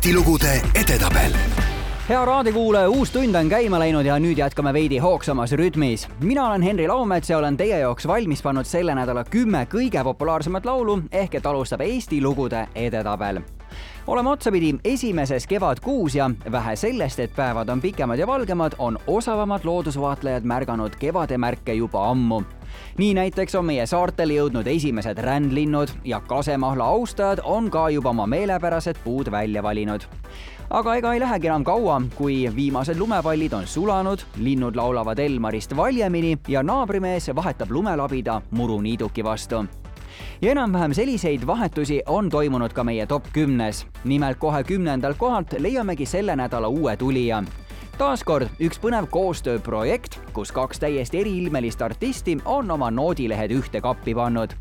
Eesti lugude edetabel. Hea raadiokuulaja, uus tund on käima läinud ja nüüd jätkame veidi hoogsamas rütmis. mina olen Henri Laumets ja olen teie jaoks valmis pannud selle nädala kümme kõige populaarsemat laulu ehk et alustab Eesti lugude edetabel. Oleme otsapidi esimeses kevadkuus ja vähe sellest, et päevad on pikemad ja valgemad, on osavamad loodusvaatlejad märganud kevade märke juba ammu nii näiteks on meie saartele jõudnud esimesed rändlinnud ja kasemahla austajad on ka juba oma meelepärased puud välja valinud. aga ega ei lähegi enam kaua, kui viimased lumepallid on sulanud, linnud laulavad Elmarist valjemini ja naabrimees vahetab lumelabida muruniiduki vastu ja enam-vähem selliseid vahetusi on toimunud ka meie top kümnes. nimelt kohe kümnendalt kohalt leiamegi selle nädala uue tulija taaskord üks põnev koostööprojekt, kus kaks täiesti eriilmelist artisti on oma noodilehed ühte kappi pannud.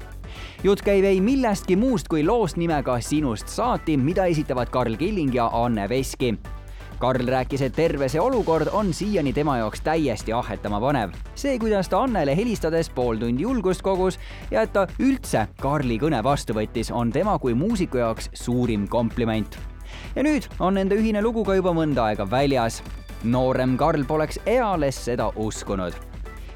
jutt käib ei millestki muust kui loost nimega Sinust saati, mida esitavad Karl Killing ja Anne Veski. Karl rääkis, et terve see olukord on siiani tema jaoks täiesti ahhetama panev. see, kuidas ta Annele helistades pool tundi julgust kogus ja et ta üldse Karli kõne vastu võttis, on tema kui muusiku jaoks suurim kompliment ja nüüd on nende ühine lugu ka juba mõnda aega väljas noorem Karl poleks eales seda uskunud.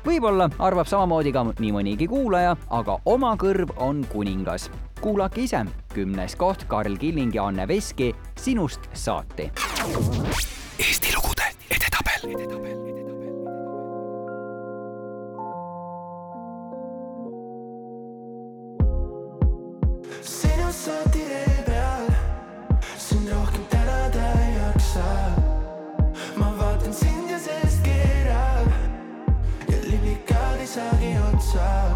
võib-olla arvab samamoodi ka nii mõnigi kuulaja, aga oma kõrv on kuningas. kuulake ise, kümnes koht Karl Killing ja Anne Veski Sinust saati. Eesti lugude edetabel, edetabel. child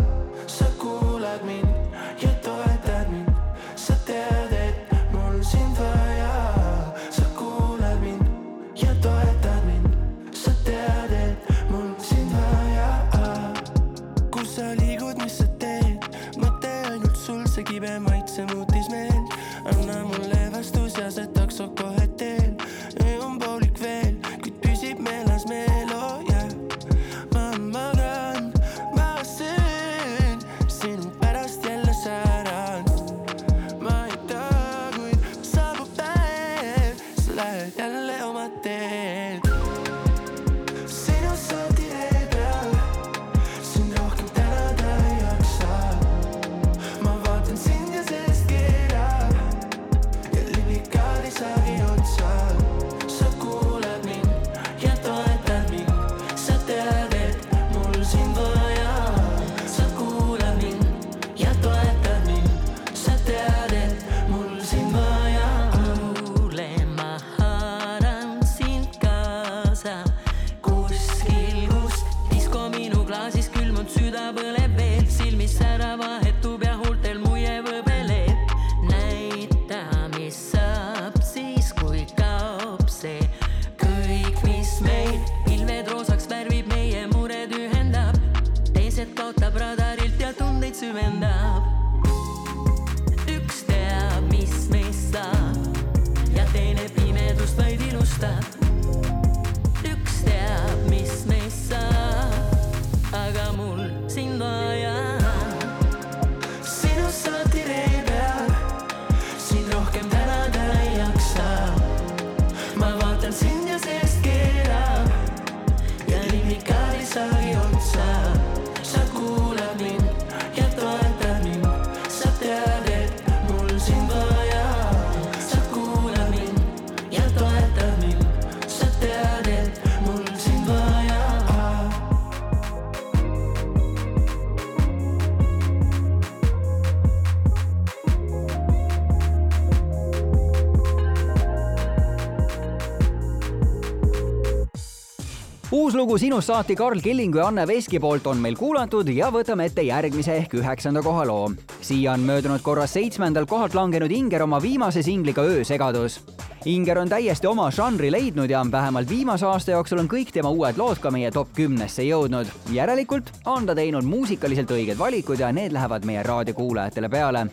lugu Sinust saati Karl Killingu ja Anne Veski poolt on meil kuulatud ja võtame ette järgmise ehk üheksanda koha loo. siia on möödunud korra seitsmendal kohalt langenud Inger oma viimase singliga Öösegadus. Inger on täiesti oma žanri leidnud ja vähemalt viimase aasta jooksul on kõik tema uued lood ka meie top kümnesse jõudnud. järelikult on ta teinud muusikaliselt õiged valikud ja need lähevad meie raadiokuulajatele peale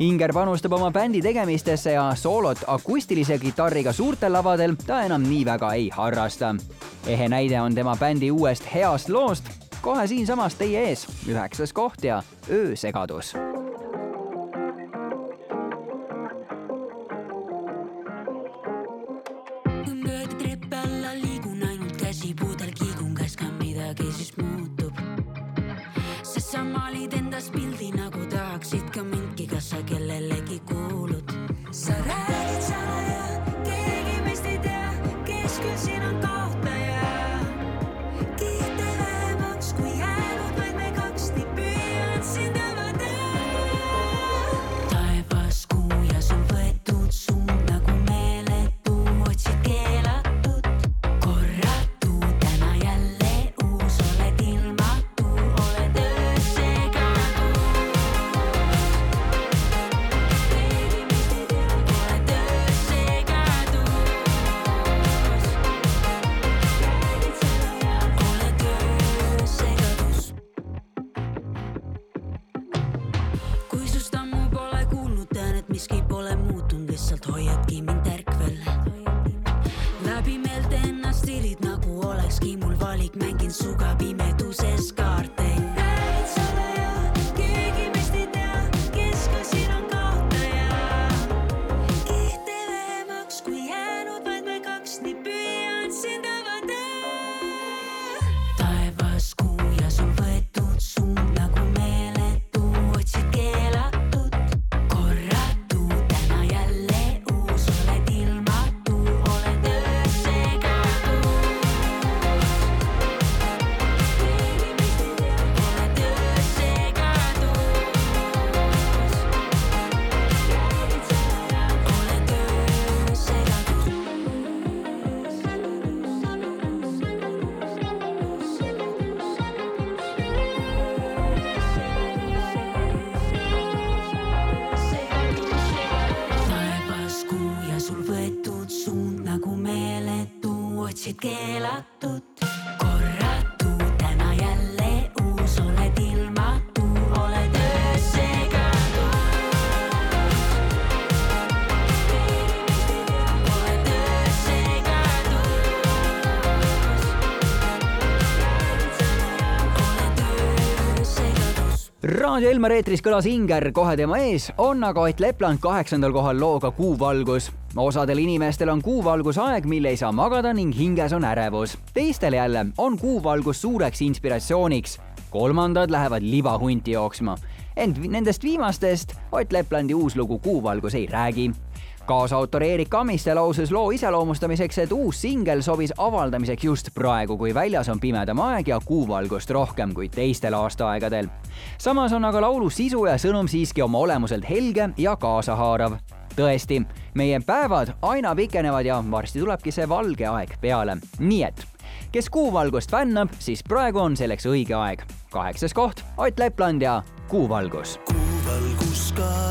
Inger panustab oma bändi tegemistesse ja soolot akustilise kitarriga suurtel lavadel ta enam nii väga ei harrasta. ehe näide on tema bändi uuest heast loost, kohe siinsamas teie ees, üheksas koht ja öösegadus building sa keelatud. korratu, täna jälle uus, oled ilmatu, oled öös segadus. keegi meist ei tea, oled öös segadus. räägid salaja, oled öös segadus. raadio Elmar eetris kõlas Inger, kohe tema ees on aga Ott Lepland kaheksandal kohal looga Kuuvalgus. Osadel inimestel on kuuvalgus aeg, mil ei saa magada ning hinges on ärevus. teistel jälle on kuuvalgus suureks inspiratsiooniks. kolmandad lähevad libahunti jooksma. ent nendest viimastest Ott Leplandi uus lugu Kuuvalgus ei räägi kaasautor Erik Amiste lausus loo iseloomustamiseks, et uus singel sobis avaldamiseks just praegu, kui väljas on pimedam aeg ja kuuvalgust rohkem kui teistel aastaaegadel. samas on aga laulu sisu ja sõnum siiski oma olemuselt helge ja kaasahaarav. tõesti, meie päevad aina pikenevad ja varsti tulebki see valge aeg peale, nii et kes kuuvalgust fännab, siis praegu on selleks õige aeg. kaheksas koht, Ott Lepland ja Kuuvalgus. kuuvalgus katab,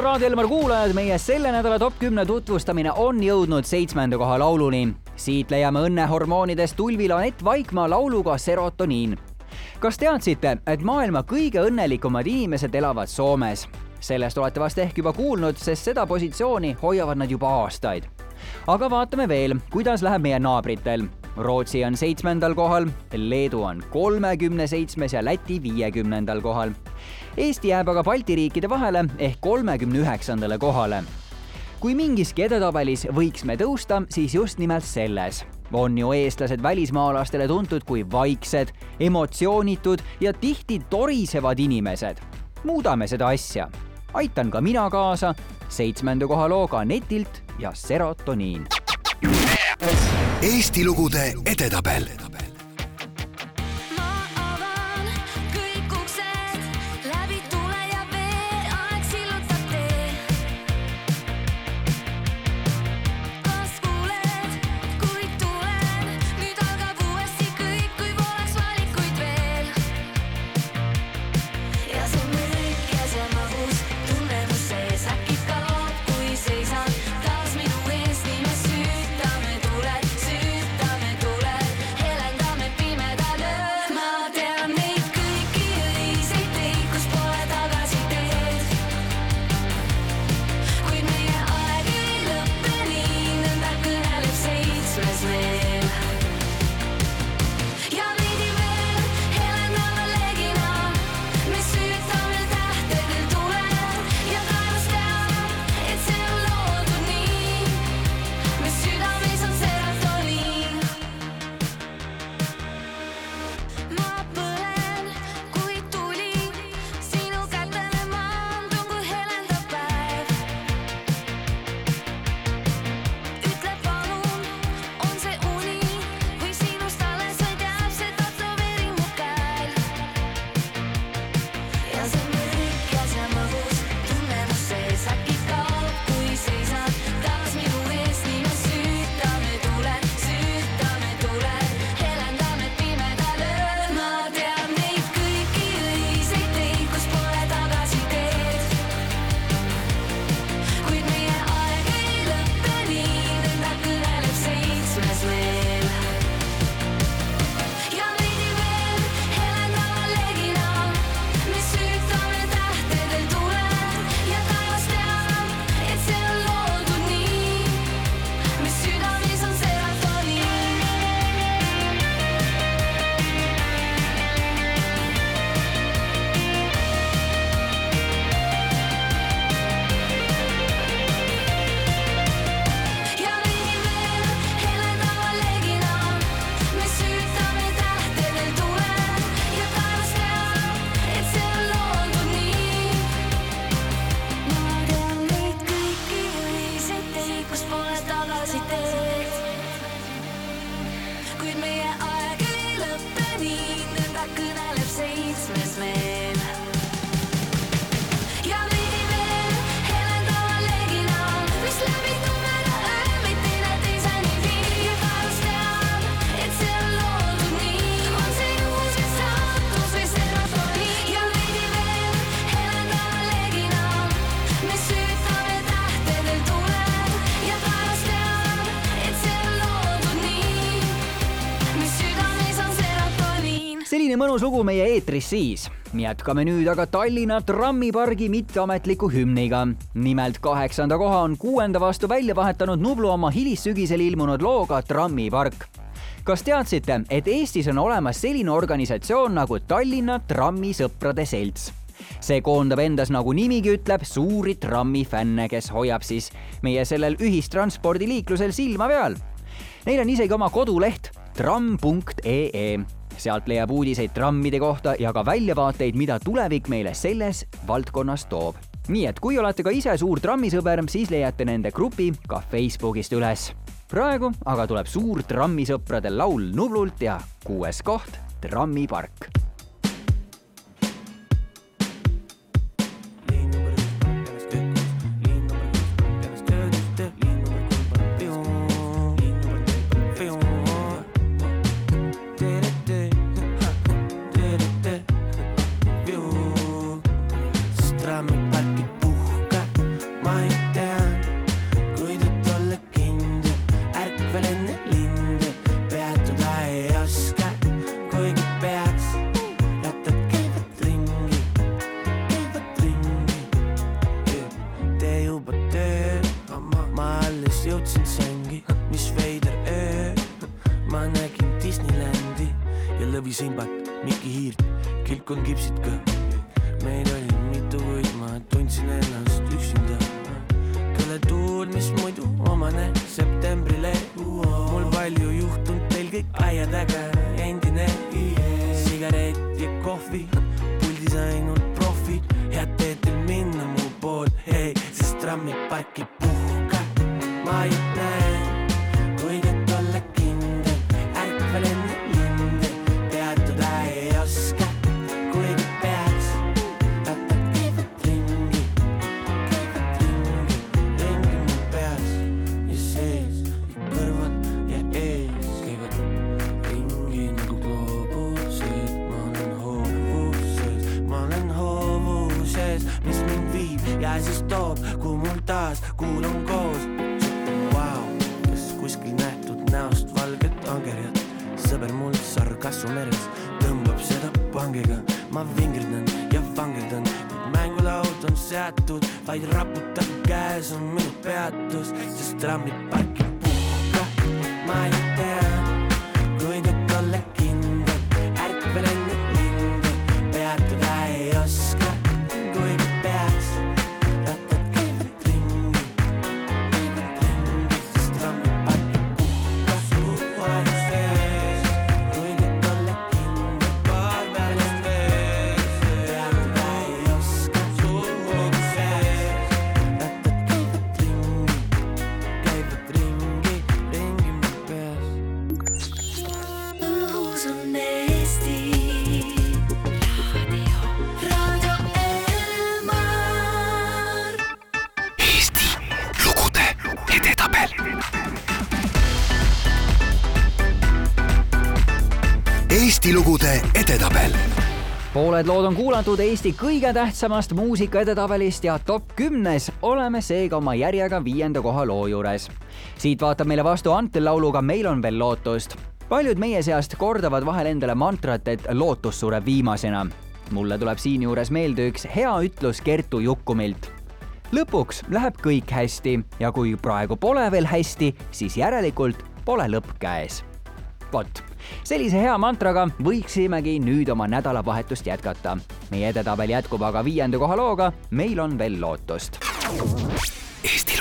head Raadio Elmar kuulajad, meie selle nädala top kümne tutvustamine on jõudnud seitsmenda koha lauluni. siit leiame õnnehormoonidest tulvil Anett Vaikmaa lauluga Serotoniin. kas teadsite, et maailma kõige õnnelikumad inimesed elavad Soomes? sellest olete vast ehk juba kuulnud, sest seda positsiooni hoiavad nad juba aastaid. aga vaatame veel, kuidas läheb meie naabritel. Rootsi on seitsmendal kohal, Leedu on kolmekümne seitsmes ja Läti viiekümnendal kohal. Eesti jääb aga Balti riikide vahele ehk kolmekümne üheksandale kohale kui mingiski edetabelis võiks me tõusta, siis just nimelt selles. on ju eestlased välismaalastele tuntud kui vaiksed, emotsioonitud ja tihti torisevad inimesed. muudame seda asja. aitan ka mina kaasa seitsmenda koha looga netilt ja serotoniin. Eesti lugude edetabel mõnus lugu meie eetris siis. jätkame nüüd aga Tallinna trammipargi mitteametliku hümniga. nimelt kaheksanda koha on kuuenda vastu välja vahetanud Nublu oma hilissügisel ilmunud looga Trammipark kas teadsite, et Eestis on olemas selline organisatsioon nagu Tallinna Trammisõprade Selts? see koondab endas, nagu nimigi ütleb, suuri trammifänne, kes hoiab siis meie sellel ühistranspordiliiklusel silma peal. Neil on isegi oma koduleht tramm.ee sealt leiab uudiseid trammide kohta ja ka väljavaateid, mida tulevik meile selles valdkonnas toob. nii et kui olete ka ise suur trammisõber, siis leiate nende grupi ka Facebookist üles. praegu aga tuleb suur trammisõprade laul Nublult ja kuues koht Trammipark ma vingerdan ja vangerdan, kuid mängulaud on seatud, vaid raputab käes on minu peatus, sest trammipark ei puhka. ma ei tea, pooled lood on kuulatud Eesti kõige tähtsamast muusika edetabelist ja top kümnes oleme seega oma järjega viienda koha loo juures. siit vaatab meile vastu Antel lauluga Meil on veel lootust. paljud meie seast kordavad vahel endale mantrat, et lootus sureb viimasena. mulle tuleb siinjuures meelde üks hea ütlus Kertu Jukkumilt. lõpuks läheb kõik hästi ja kui praegu pole veel hästi, siis järelikult pole lõpp käes vot, sellise hea mantraga võiksimegi nüüd oma nädalavahetust jätkata. meie edetabel jätkub aga viienda koha looga Meil on veel lootust. Eesti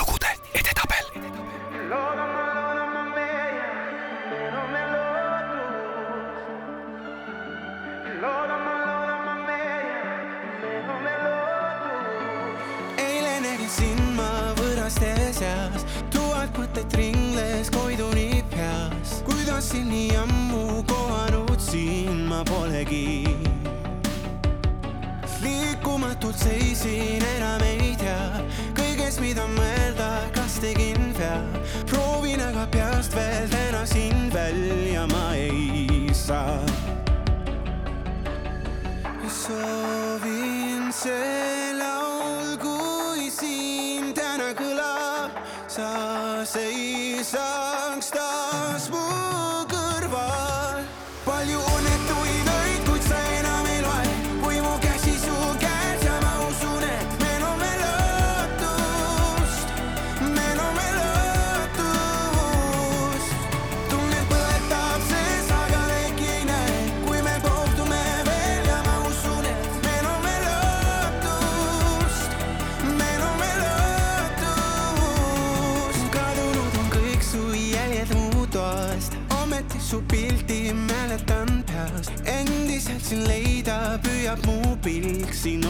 leida, püüab mu pilk siin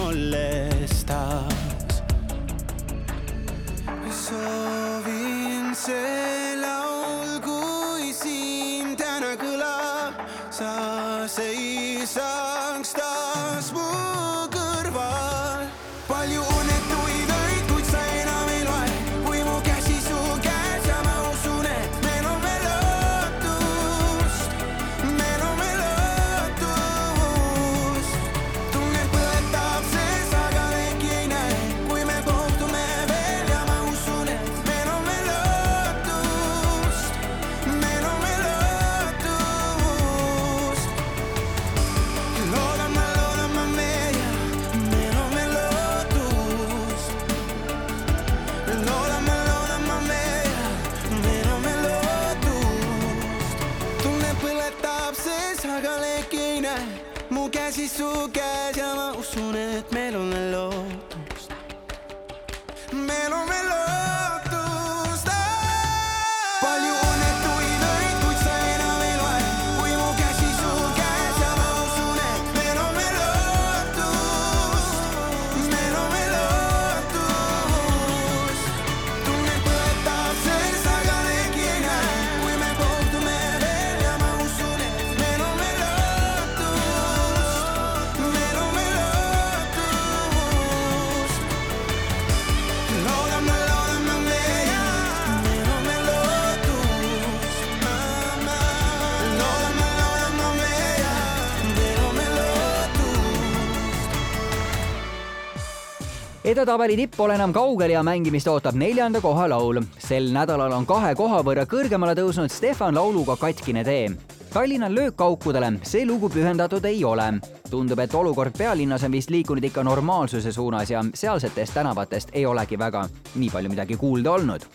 edetabeli tipp pole enam kaugel ja mängimist ootab neljanda koha laul. sel nädalal on kahe koha võrra kõrgemale tõusnud Stefan lauluga Katkine tee. Tallinna löökaukudele see lugu pühendatud ei ole. tundub, et olukord pealinnas on vist liikunud ikka normaalsuse suunas ja sealsetest tänavatest ei olegi väga nii palju midagi kuulda olnud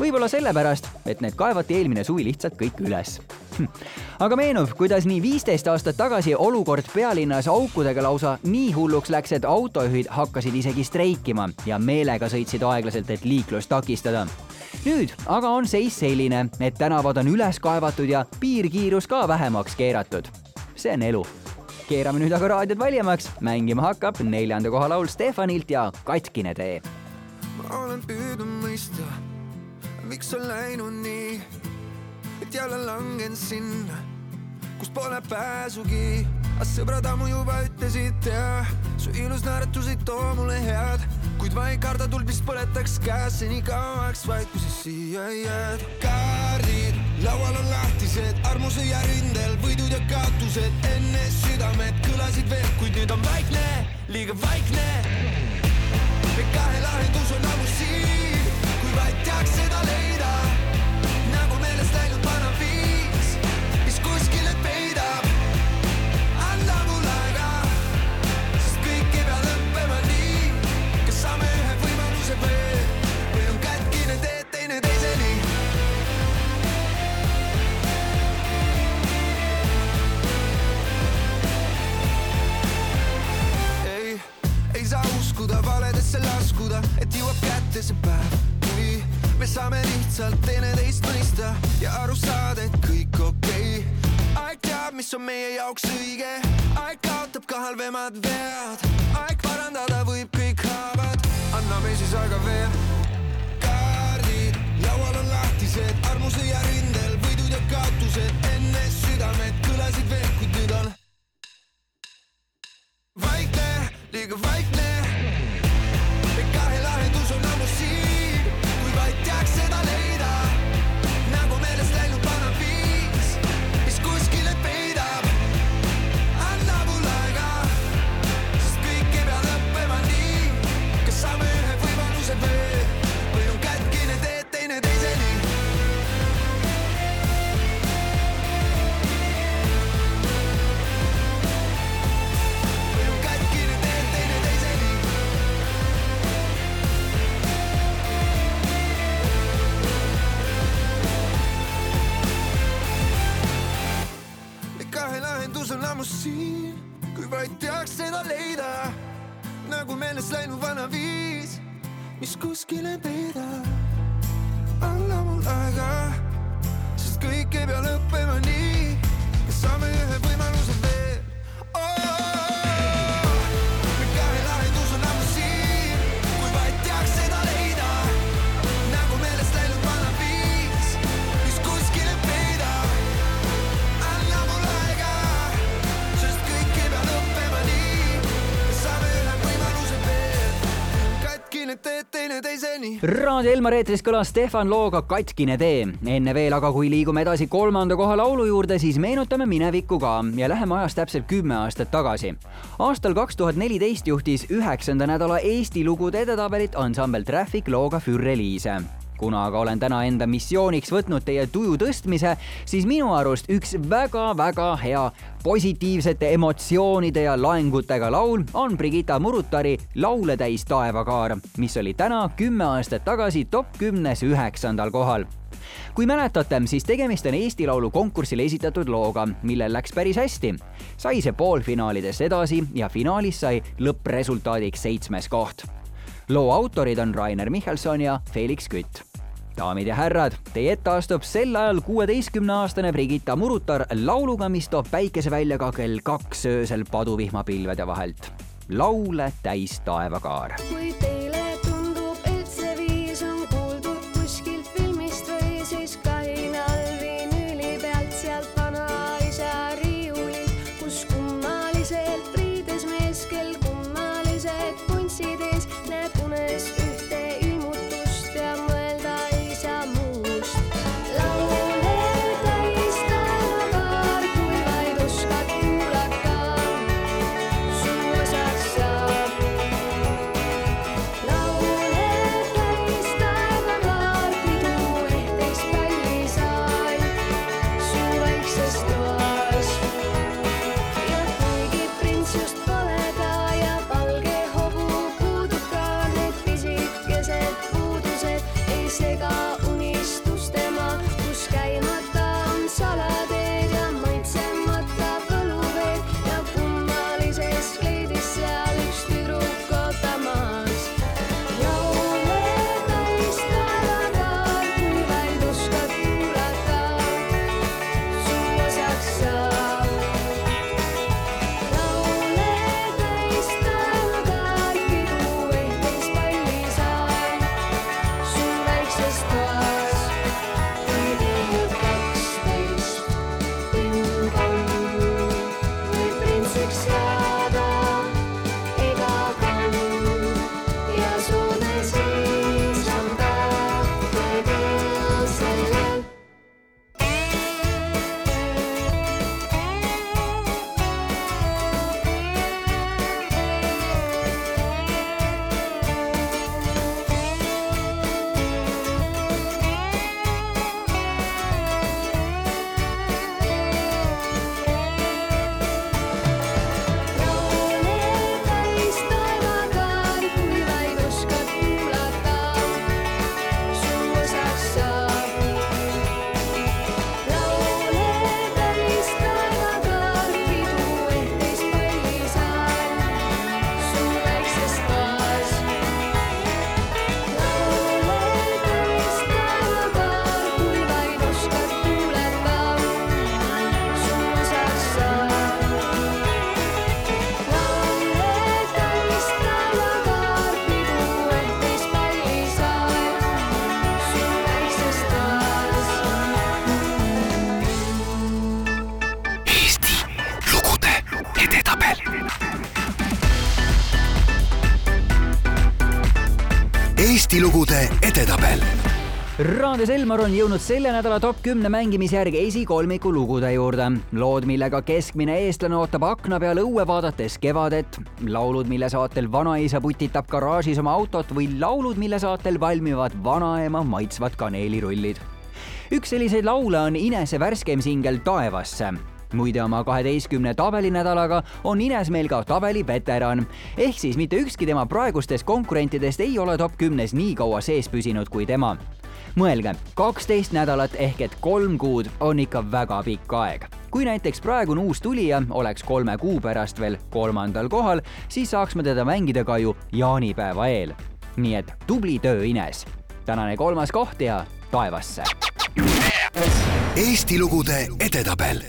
võib-olla sellepärast, et need kaevati eelmine suvi lihtsalt kõik üles. aga meenub, kuidas nii viisteist aastat tagasi olukord pealinnas aukudega lausa nii hulluks läks, et autojuhid hakkasid isegi streikima ja meelega sõitsid aeglaselt, et liiklust takistada. Nüüd aga on seis selline, et tänavad on üles kaevatud ja piirkiirus ka vähemaks keeratud. see on elu. keerame nüüd aga raadiod valjemaks, mängima hakkab neljanda koha laul Stefanilt ja Katkine tee ma olen püüdnud mõista, miks on läinud nii, et jälle langen sinna, kust pole pääsugi. aga sõbrad ammu juba ütlesid ja su ilus naeratus ei too mulle head, kuid ma ei karda tuld, mis põletaks käes seni kauaks, vaid kui sa siia jääd. kaardid laual on lahtised, armusõja rindel võidud ja kaotused, enne südamed kõlasid veel, kuid nüüd on vaikne, liiga vaikne me kahe lahendus on ammu siin, kui vaid teaks seda leida. Uskuda valedesse laskuda, et jõuab kätte see päev, kui me saame lihtsalt teineteist mõista ja aru saada, et kõik okei okay.. aeg teab, mis on meie jaoks õige, aeg kaotab ka halvemad vead, aeg parandada võib kõik haavad, anname siis aega veel. kaardid laual on lahtised, armusõja rindel võidud ja kaotused, enne südamed kõlasid veel, kuid nüüd on vaikne, liiga vaikne. nii. Raadio Elmar eetris kõlas Stefan looga Katkine tee. enne veel aga, kui liigume edasi kolmanda koha laulu juurde, siis meenutame minevikku ka ja läheme ajas täpselt kümme aastat tagasi. aastal kaks tuhat neliteist juhtis üheksanda nädala Eesti lugude edetabelit ansambel Traffic looga Fürreliise kuna aga olen täna enda missiooniks võtnud teie tuju tõstmise, siis minu arust üks väga-väga hea positiivsete emotsioonide ja laengutega laul on Brigitta Murutari Laule täis taevakaar, mis oli täna kümme aastat tagasi top kümnes üheksandal kohal kui mäletate, siis tegemist on Eesti Laulu konkursile esitatud looga, millel läks päris hästi. sai see poolfinaalides edasi ja finaalis sai lõppresultaadiks seitsmes koht loo autorid on Rainer Michelson ja Felix Kütt. daamid ja härrad, teie ette astub sel ajal kuueteistkümneaastane Brigitta Murutar lauluga, mis toob päikese välja ka kell kaks öösel paduvihmapilvede vahelt. laule täis taevakaar. kui teile Raadio Selmar on jõudnud selle nädala top kümne mängimisjärgi esikolmiku lugude juurde. lood, millega keskmine eestlane ootab akna peal õue vaadates kevadet, laulud, mille saatel vanaisa putitab garaažis oma autot või laulud, mille saatel valmivad vanaema maitsvad kaneelirullid. üks selliseid laule on Inese värskeim singel Taevasse muide oma kaheteistkümne tabelinädalaga on Ines meil ka tabeli veteran. ehk siis mitte ükski tema praegustest konkurentidest ei ole top kümnes nii kaua sees püsinud kui tema. Mõelge, kaksteist nädalat ehk et kolm kuud on ikka väga pikk aeg. kui näiteks praegune uus tulija oleks kolme kuu pärast veel kolmandal kohal, siis saaks me teda mängida ka ju jaanipäeva eel. nii et tubli töö, Ines. tänane kolmas koht ja taevasse. Eesti lugude edetabel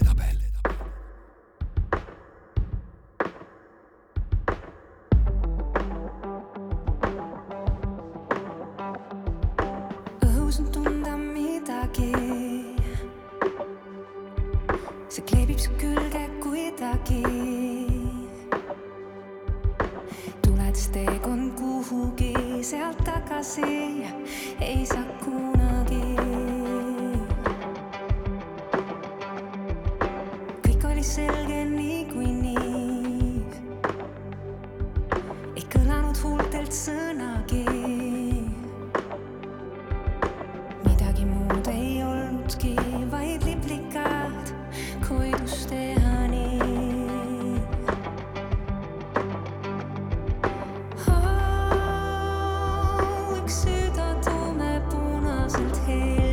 and tail.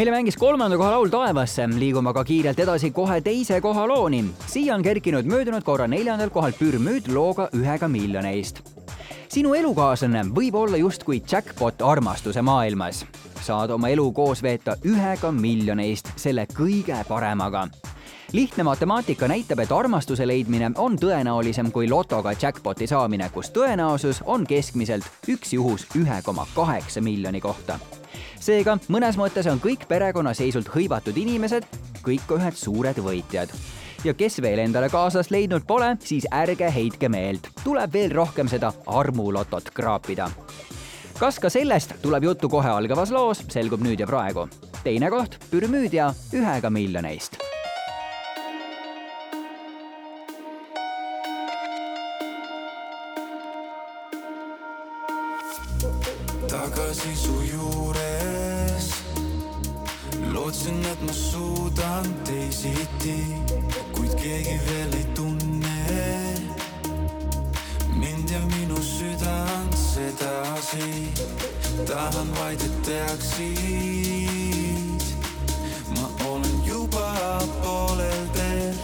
Meile mängis kolmanda koha laul Taevasse, liigume aga kiirelt edasi kohe teise koha looni. siia on kerkinud möödunud korra neljandalt kohalt Pürmüüd looga ühega miljoni eest. sinu elukaaslane võib olla justkui jackpot armastuse maailmas. saad oma elu koos veeta ühega miljoni eest, selle kõige paremaga lihtne matemaatika näitab, et armastuse leidmine on tõenäolisem kui lotoga jackpoti saamine, kus tõenäosus on keskmiselt üks juhus ühe koma kaheksa miljoni kohta. Seega mõnes mõttes on kõik perekonnaseisult hõivatud inimesed kõik ühed suured võitjad. ja kes veel endale kaaslast leidnud pole, siis ärge heitke meelt, tuleb veel rohkem seda armulotot kraapida kas ka sellest tuleb juttu kohe algavas loos, selgub nüüd ja praegu. teine koht, Pürmüüd ja ühega miljon eest tagasi su juures lootsin, et ma suudan teisiti, kuid keegi veel ei tunne mind ja minu südant sedasi. tahan vaid, et teaksid, ma olen juba poolel teel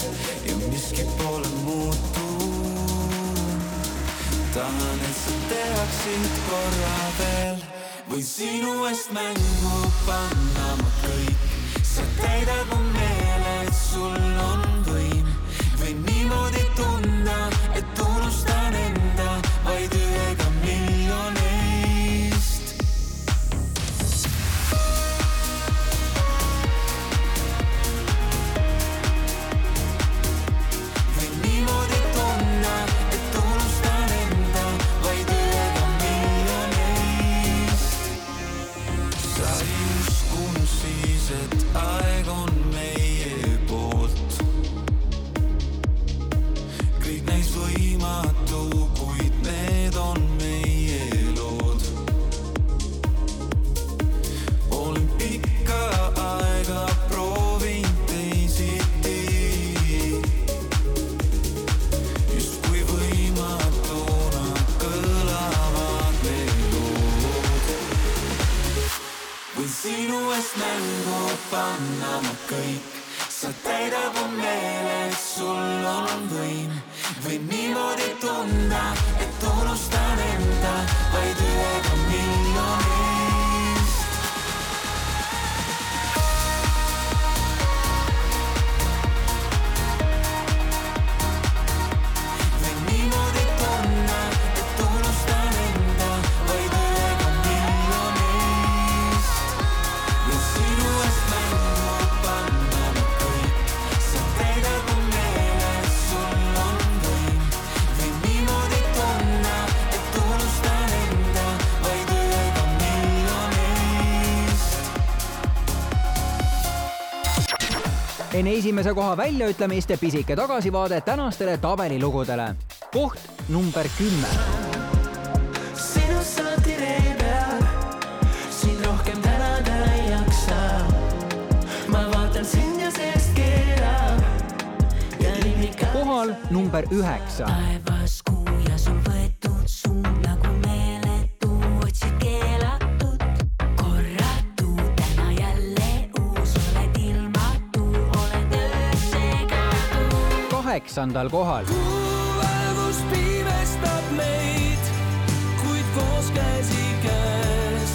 ja miski pole muutunud. tahan, et sa teaksid korra veel, võin sinu eest mängu panna sa täidad või sinu eest mängu panna ma kõik, sa täidad mu meele, sul on võim. Või niimoodi tunda, et unustan enda vaid ühega enne esimese koha väljaütlemist pisike tagasivaade tänastele tabelilugudele. koht number kümme. sinust saati ree peal, sind rohkem tänada ei jaksa. ma vaatan sind ja seest keerab kohal number üheksa. taevas kuu kaheksandal kohal. kuuvalgus pimestab meid, kuid koos käsikäes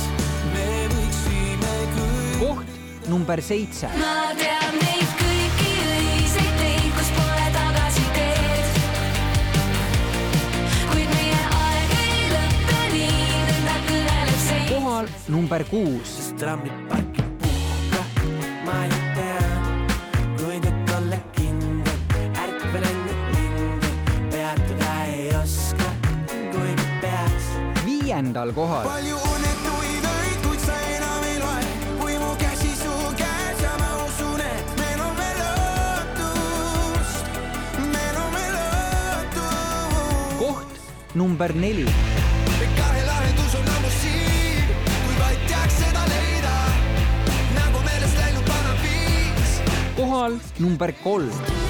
me võiksime küll. koht number seitse. ma tean neid kõiki õiseid teid, kus pole tagasiteed. kuid meie aeg ei lõppe nii, nõnda kõneleb see. kohal number kuus. trammid parki viiendal kohal. palju unetuid öid, kuid sa enam ei loe, kui mu käsi su käes ja ma usun, et meil on veel lootust, meil on veel lootust. koht number neli. kahe lahendus on ammu siin, kui vaid teaks seda leida, nagu meelest läinud vana viis. kohal number kolm.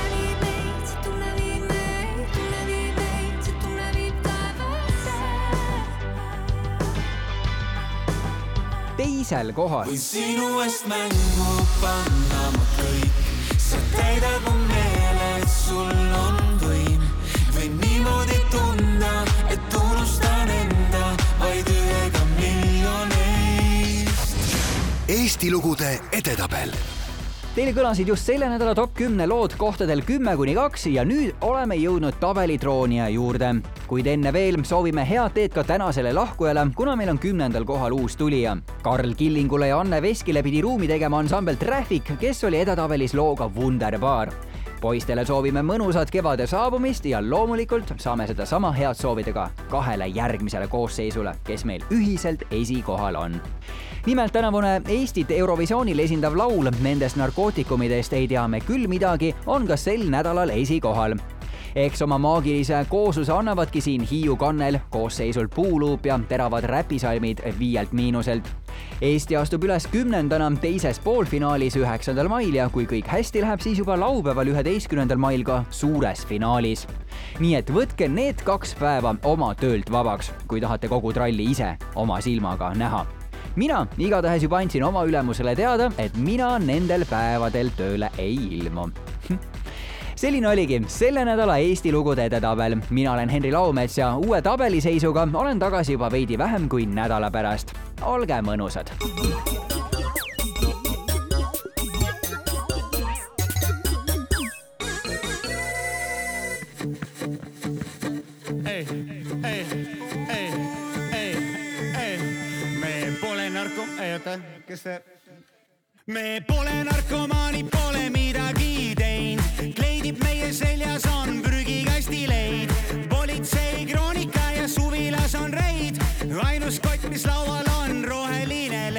Teisel kohal. võin sinu eest mängu panna ma kõik, sa täidad mu meele, et sul on võim või niimoodi tunda, et unustan enda vaid ühega miljonist. Eesti lugude edetabel Teile kõlasid just selle nädala top kümne lood kohtadel kümme kuni kaks ja nüüd oleme jõudnud tabelitroonija juurde. kuid enne veel soovime head teed ka tänasele lahkujale, kuna meil on kümnendal kohal uus tulija. Karl Killingule ja Anne Veskile pidi ruumi tegema ansambel Traffic, kes oli edetabelis looga Wunderbar poistele soovime mõnusat kevade saabumist ja loomulikult saame sedasama head soovida ka kahele järgmisele koosseisule, kes meil ühiselt esikohal on. Nimelt tänavune Eestit Eurovisioonil esindav laul Nendest narkootikumidest ei tea me küll midagi on ka sel nädalal esikohal eks oma maagilise koosluse annavadki siin Hiiu kannel, koosseisult Puuluup ja teravad räpisalmid Viielt Miinuselt. Eesti astub üles kümnendana teises poolfinaalis üheksandal mail ja kui kõik hästi läheb, siis juba laupäeval, üheteistkümnendal mail ka suures finaalis. nii et võtke need kaks päeva oma töölt vabaks, kui tahate kogu tralli ise oma silmaga näha mina igatahes juba andsin oma ülemusele teada, et mina nendel päevadel tööle ei ilmu selline oligi selle nädala Eesti lugude edetabel. mina olen Henri Laumets ja uue tabeliseisuga olen tagasi juba veidi vähem kui nädala pärast. olge mõnusad. ei, ei, oota, kes see? me pole narkomaanid, pole midagi teinud, kleidib meie seljas on prügikastileid, politsei kroonika ja suvilas on reid, ainus kott, mis laual on roheline